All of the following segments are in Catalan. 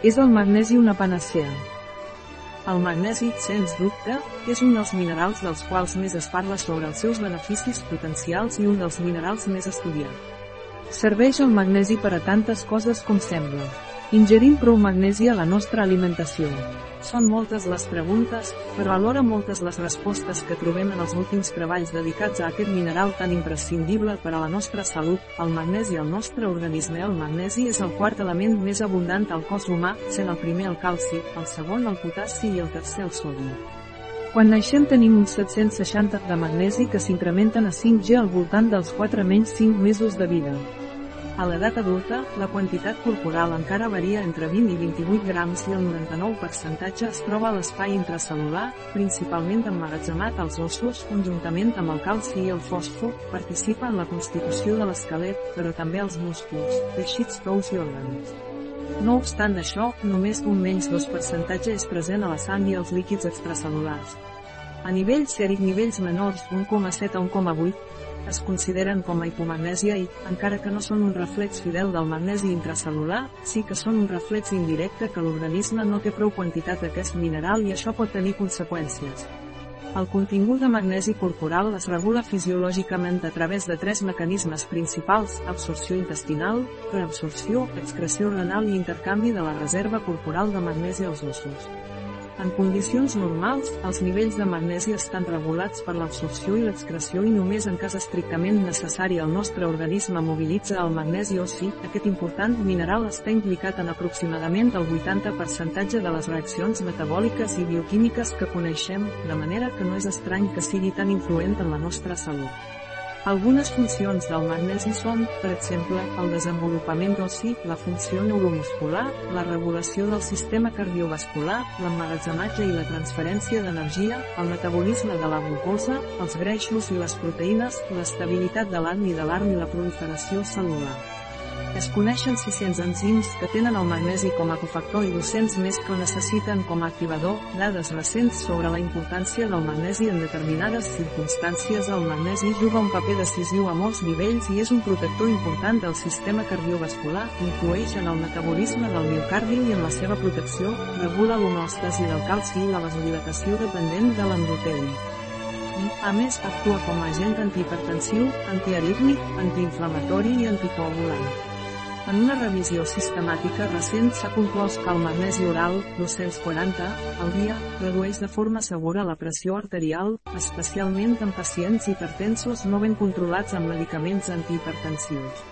És el magnesi una panacea? El magnesi, sens dubte, és un dels minerals dels quals més es parla sobre els seus beneficis potencials i un dels minerals més estudiats. Serveix el magnesi per a tantes coses com sembla. Ingerim prou magnesi a la nostra alimentació. Són moltes les preguntes, però alhora moltes les respostes que trobem en els últims treballs dedicats a aquest mineral tan imprescindible per a la nostra salut, el magnesi al nostre organisme. El magnesi és el quart element més abundant al cos humà, sent el primer el calci, el segon el potassi i el tercer el sodi. Quan naixem tenim uns 760 de magnesi que s'incrementen a 5G al voltant dels 4 menys 5 mesos de vida. A l'edat adulta, la quantitat corporal encara varia entre 20 i 28 grams i el 99% es troba a l'espai intracel·lular, principalment emmagatzemat als ossos, conjuntament amb el calci i el fòsfor, participa en la constitució de l'esquelet, però també als músculs, teixits tous i òrgans. No obstant això, només un menys 2% és present a la sang i als líquids extracel·lulars. A nivell sèric nivells menors, 1,7 a 1,8, es consideren com a hipomagnèsia i, encara que no són un reflex fidel del magnesi intracel·lular, sí que són un reflex indirecte que l'organisme no té prou quantitat d'aquest mineral i això pot tenir conseqüències. El contingut de magnesi corporal es regula fisiològicament a través de tres mecanismes principals, absorció intestinal, reabsorció, excreció renal i intercanvi de la reserva corporal de magnesi als ossos. En condicions normals, els nivells de magnesi estan regulats per l'absorció i l'excreció i només en cas estrictament necessari el nostre organisme mobilitza el magnesi o sí, aquest important mineral està implicat en aproximadament el 80% de les reaccions metabòliques i bioquímiques que coneixem, de manera que no és estrany que sigui tan influent en la nostra salut. Algunes funcions del magnesi són, per exemple, el desenvolupament d'ossi, la funció neuromuscular, la regulació del sistema cardiovascular, l'emmagatzematge i la transferència d'energia, el metabolisme de la glucosa, els greixos i les proteïnes, l'estabilitat de l'arm i de l'arm i la proliferació celular. Es coneixen 600 enzims que tenen el magnesi com a cofactor i 200 més que necessiten com a activador. Dades recents sobre la importància del magnesi en determinades circumstàncies. El magnesi juga un paper decisiu a molts nivells i és un protector important del sistema cardiovascular, influeix en el metabolisme del miocardi i en la seva protecció, regula l'homòstasi del calci i la vasodilatació dependent de l'endoteli i, a més, actua com a agent antihipertensiu, antiarítmic, antiinflamatori i anticoagulant. En una revisió sistemàtica recent s'ha conclòs que el magnesi oral, 240, al dia, redueix de forma segura la pressió arterial, especialment en pacients hipertensos no ben controlats amb medicaments antihipertensius.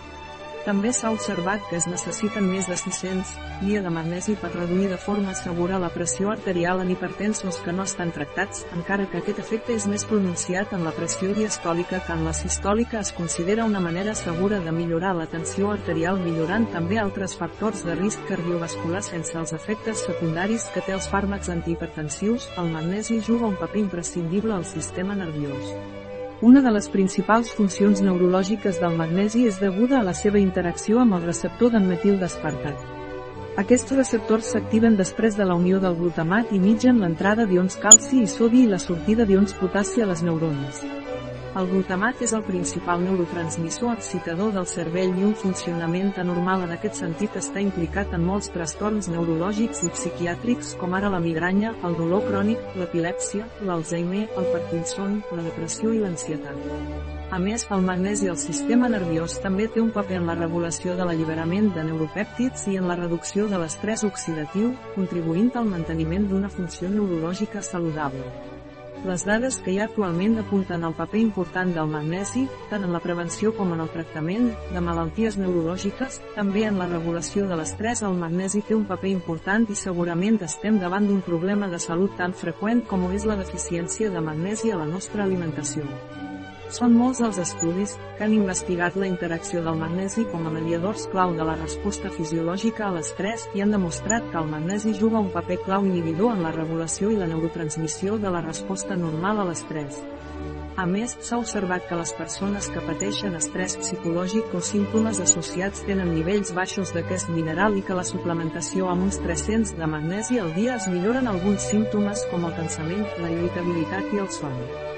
També s'ha observat que es necessiten més de 600 guia de magnesi per reduir de forma segura la pressió arterial en hipertensos que no estan tractats, encara que aquest efecte és més pronunciat en la pressió diastòlica que en la sistòlica es considera una manera segura de millorar la tensió arterial millorant també altres factors de risc cardiovascular sense els efectes secundaris que té els fàrmacs antihipertensius, el magnesi juga un paper imprescindible al sistema nerviós. Una de les principals funcions neurològiques del magnesi és deguda a la seva interacció amb el receptor d'en metil d'espartat. Aquests receptors s'activen després de la unió del glutamat i mitjan l'entrada d'ions calci i sodi i la sortida d'ions potassi a les neurones. El glutamat és el principal neurotransmissor excitador del cervell i un funcionament anormal en aquest sentit està implicat en molts trastorns neurològics i psiquiàtrics com ara la migranya, el dolor crònic, l'epilèpsia, l'Alzheimer, el Parkinson, la depressió i l'ansietat. A més, el magnesi al sistema nerviós també té un paper en la regulació de l'alliberament de neuropèptids i en la reducció de l'estrès oxidatiu, contribuint al manteniment d'una funció neurològica saludable. Les dades que hi ha actualment apunten al paper important del magnesi, tant en la prevenció com en el tractament de malalties neurològiques, també en la regulació de l'estrès el magnesi té un paper important i segurament estem davant d'un problema de salut tan freqüent com ho és la deficiència de magnesi a la nostra alimentació. Són molts els estudis que han investigat la interacció del magnesi com a mediadors clau de la resposta fisiològica a l'estrès i han demostrat que el magnesi juga un paper clau inhibidor en la regulació i la neurotransmissió de la resposta normal a l'estrès. A més, s'ha observat que les persones que pateixen estrès psicològic o símptomes associats tenen nivells baixos d'aquest mineral i que la suplementació amb uns 300 de magnesi al dia es milloren alguns símptomes com el cansament, la irritabilitat i el son.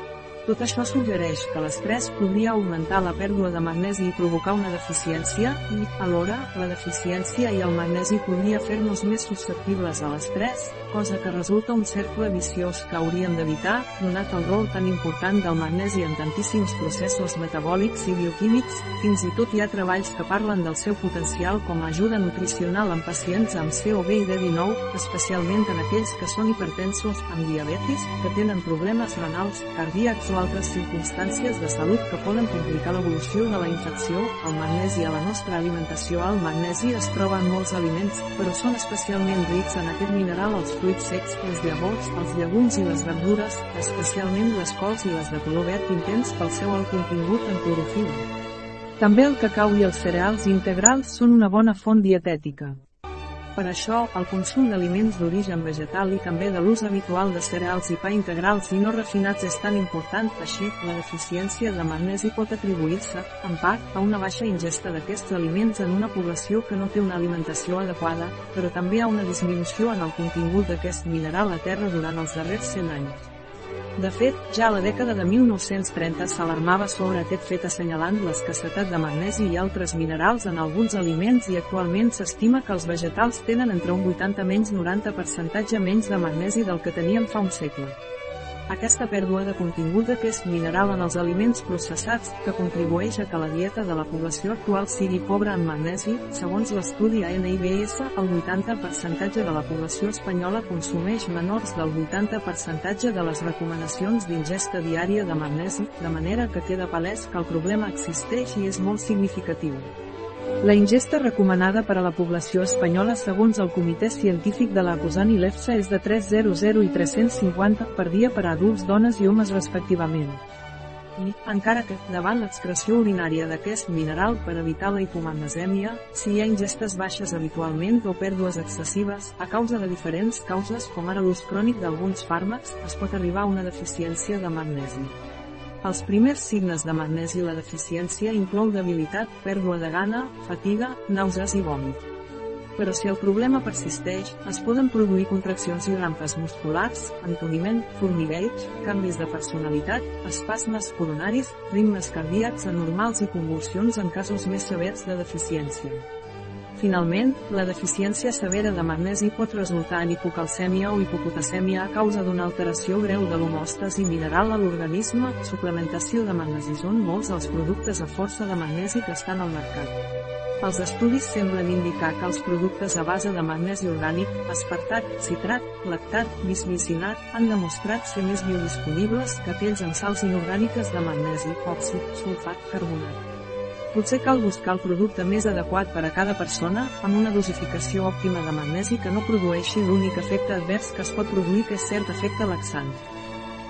Tot això suggereix que l'estrès podria augmentar la pèrdua de magnesi i provocar una deficiència, i, alhora, la deficiència i el magnesi podria fer-nos més susceptibles a l'estrès, cosa que resulta un cercle viciós que hauríem d'evitar, donat el rol tan important del magnesi en tantíssims processos metabòlics i bioquímics, fins i tot hi ha treballs que parlen del seu potencial com a ajuda nutricional en pacients amb COV i D19, especialment en aquells que són hipertensos, amb diabetis, que tenen problemes renals, cardíacs o altres circumstàncies de salut que poden complicar l'evolució de la infecció, el magnesi a la nostra alimentació El magnesi es troba en molts aliments, però són especialment rics en aquest mineral als fruits secs, les llavors, els llegums i les verdures, especialment les cols i les de color verd intens pel seu alt contingut en clorofil·la. També el cacau i els cereals integrals són una bona font dietètica. Per això, el consum d'aliments d'origen vegetal i també de l'ús habitual de cereals i pa integrals i no refinats és tan important, així, la deficiència de magnesi pot atribuir-se, en part, a una baixa ingesta d'aquests aliments en una població que no té una alimentació adequada, però també a una disminució en el contingut d'aquest mineral a terra durant els darrers 100 anys. De fet, ja a la dècada de 1930 s'alarmava sobre aquest fet assenyalant l'escassetat de magnesi i altres minerals en alguns aliments i actualment s'estima que els vegetals tenen entre un 80 menys 90 percentatge menys de magnesi del que tenien fa un segle. Aquesta pèrdua de contingut d'aquest mineral en els aliments processats, que contribueix a que la dieta de la població actual sigui pobra en magnesi, segons l'estudi ANIBS, el 80 percentatge de la població espanyola consumeix menors del 80 percentatge de les recomanacions d'ingesta diària de magnesi, de manera que queda palès que el problema existeix i és molt significatiu. La ingesta recomanada per a la població espanyola segons el Comitè Científic de la CUSAN i l'EFSA és de 300 i 350 per dia per a adults, dones i homes respectivament. I, encara que, davant l'excreció urinària d'aquest mineral per evitar la hipomagnesèmia, si hi ha ingestes baixes habitualment o pèrdues excessives, a causa de diferents causes com ara l'ús crònic d'alguns fàrmacs, es pot arribar a una deficiència de magnesi. Els primers signes de magnesi la deficiència inclou debilitat, pèrdua de gana, fatiga, nàusees i vòmit. Però si el problema persisteix, es poden produir contraccions i rampes musculars, entoniment, formigueig, canvis de personalitat, espasmes coronaris, ritmes cardíacs anormals i convulsions en casos més severs de deficiència. Finalment, la deficiència severa de magnesi pot resultar en hipocalcèmia o hipopotasèmia a causa d'una alteració greu de l'homòstasi mineral a l'organisme. Suplementació de magnesi són molts els productes a força de magnesi que estan al mercat. Els estudis semblen indicar que els productes a base de magnesi orgànic, aspartat, citrat, lactat, bismicinat, han demostrat ser més biodisponibles que aquells amb sals inorgàniques de magnesi, òxid, sulfat, carbonat. Potser cal buscar el producte més adequat per a cada persona, amb una dosificació òptima de magnesi que no produeixi l'únic efecte advers que es pot produir que és cert efecte laxant.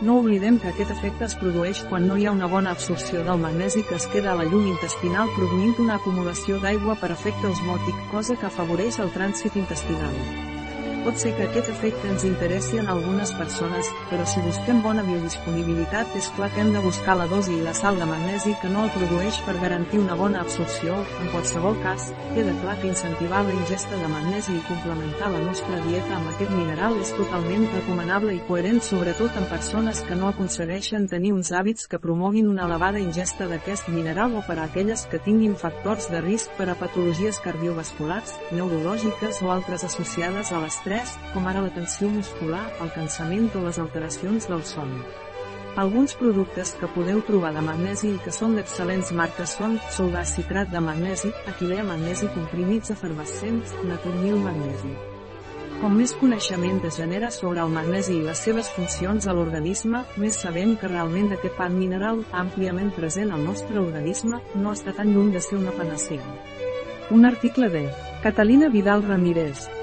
No oblidem que aquest efecte es produeix quan no hi ha una bona absorció del magnesi que es queda a la llum intestinal produint una acumulació d'aigua per efecte osmòtic, cosa que afavoreix el trànsit intestinal. Pot ser que aquest efecte ens interessi en algunes persones, però si busquem bona biodisponibilitat és clar que hem de buscar la dosi i la sal de magnesi que no el produeix per garantir una bona absorció. En qualsevol cas, queda clar que incentivar la ingesta de magnesi i complementar la nostra dieta amb aquest mineral és totalment recomanable i coherent sobretot en persones que no aconsegueixen tenir uns hàbits que promoguin una elevada ingesta d'aquest mineral o per a aquelles que tinguin factors de risc per a patologies cardiovasculars, neurològiques o altres associades a l'estrès l'estrès, com ara la tensió muscular, el cansament o les alteracions del son. Alguns productes que podeu trobar de magnesi i que són d'excel·lents marques són Soldà citrat de magnesi, Aquilea magnesi comprimits efervescents, Naturmil magnesi. Com més coneixement es genera sobre el magnesi i les seves funcions a l'organisme, més sabem que realment aquest pan mineral, àmpliament present al nostre organisme, no està tan lluny de ser una panacea. Un article de Catalina Vidal Ramírez,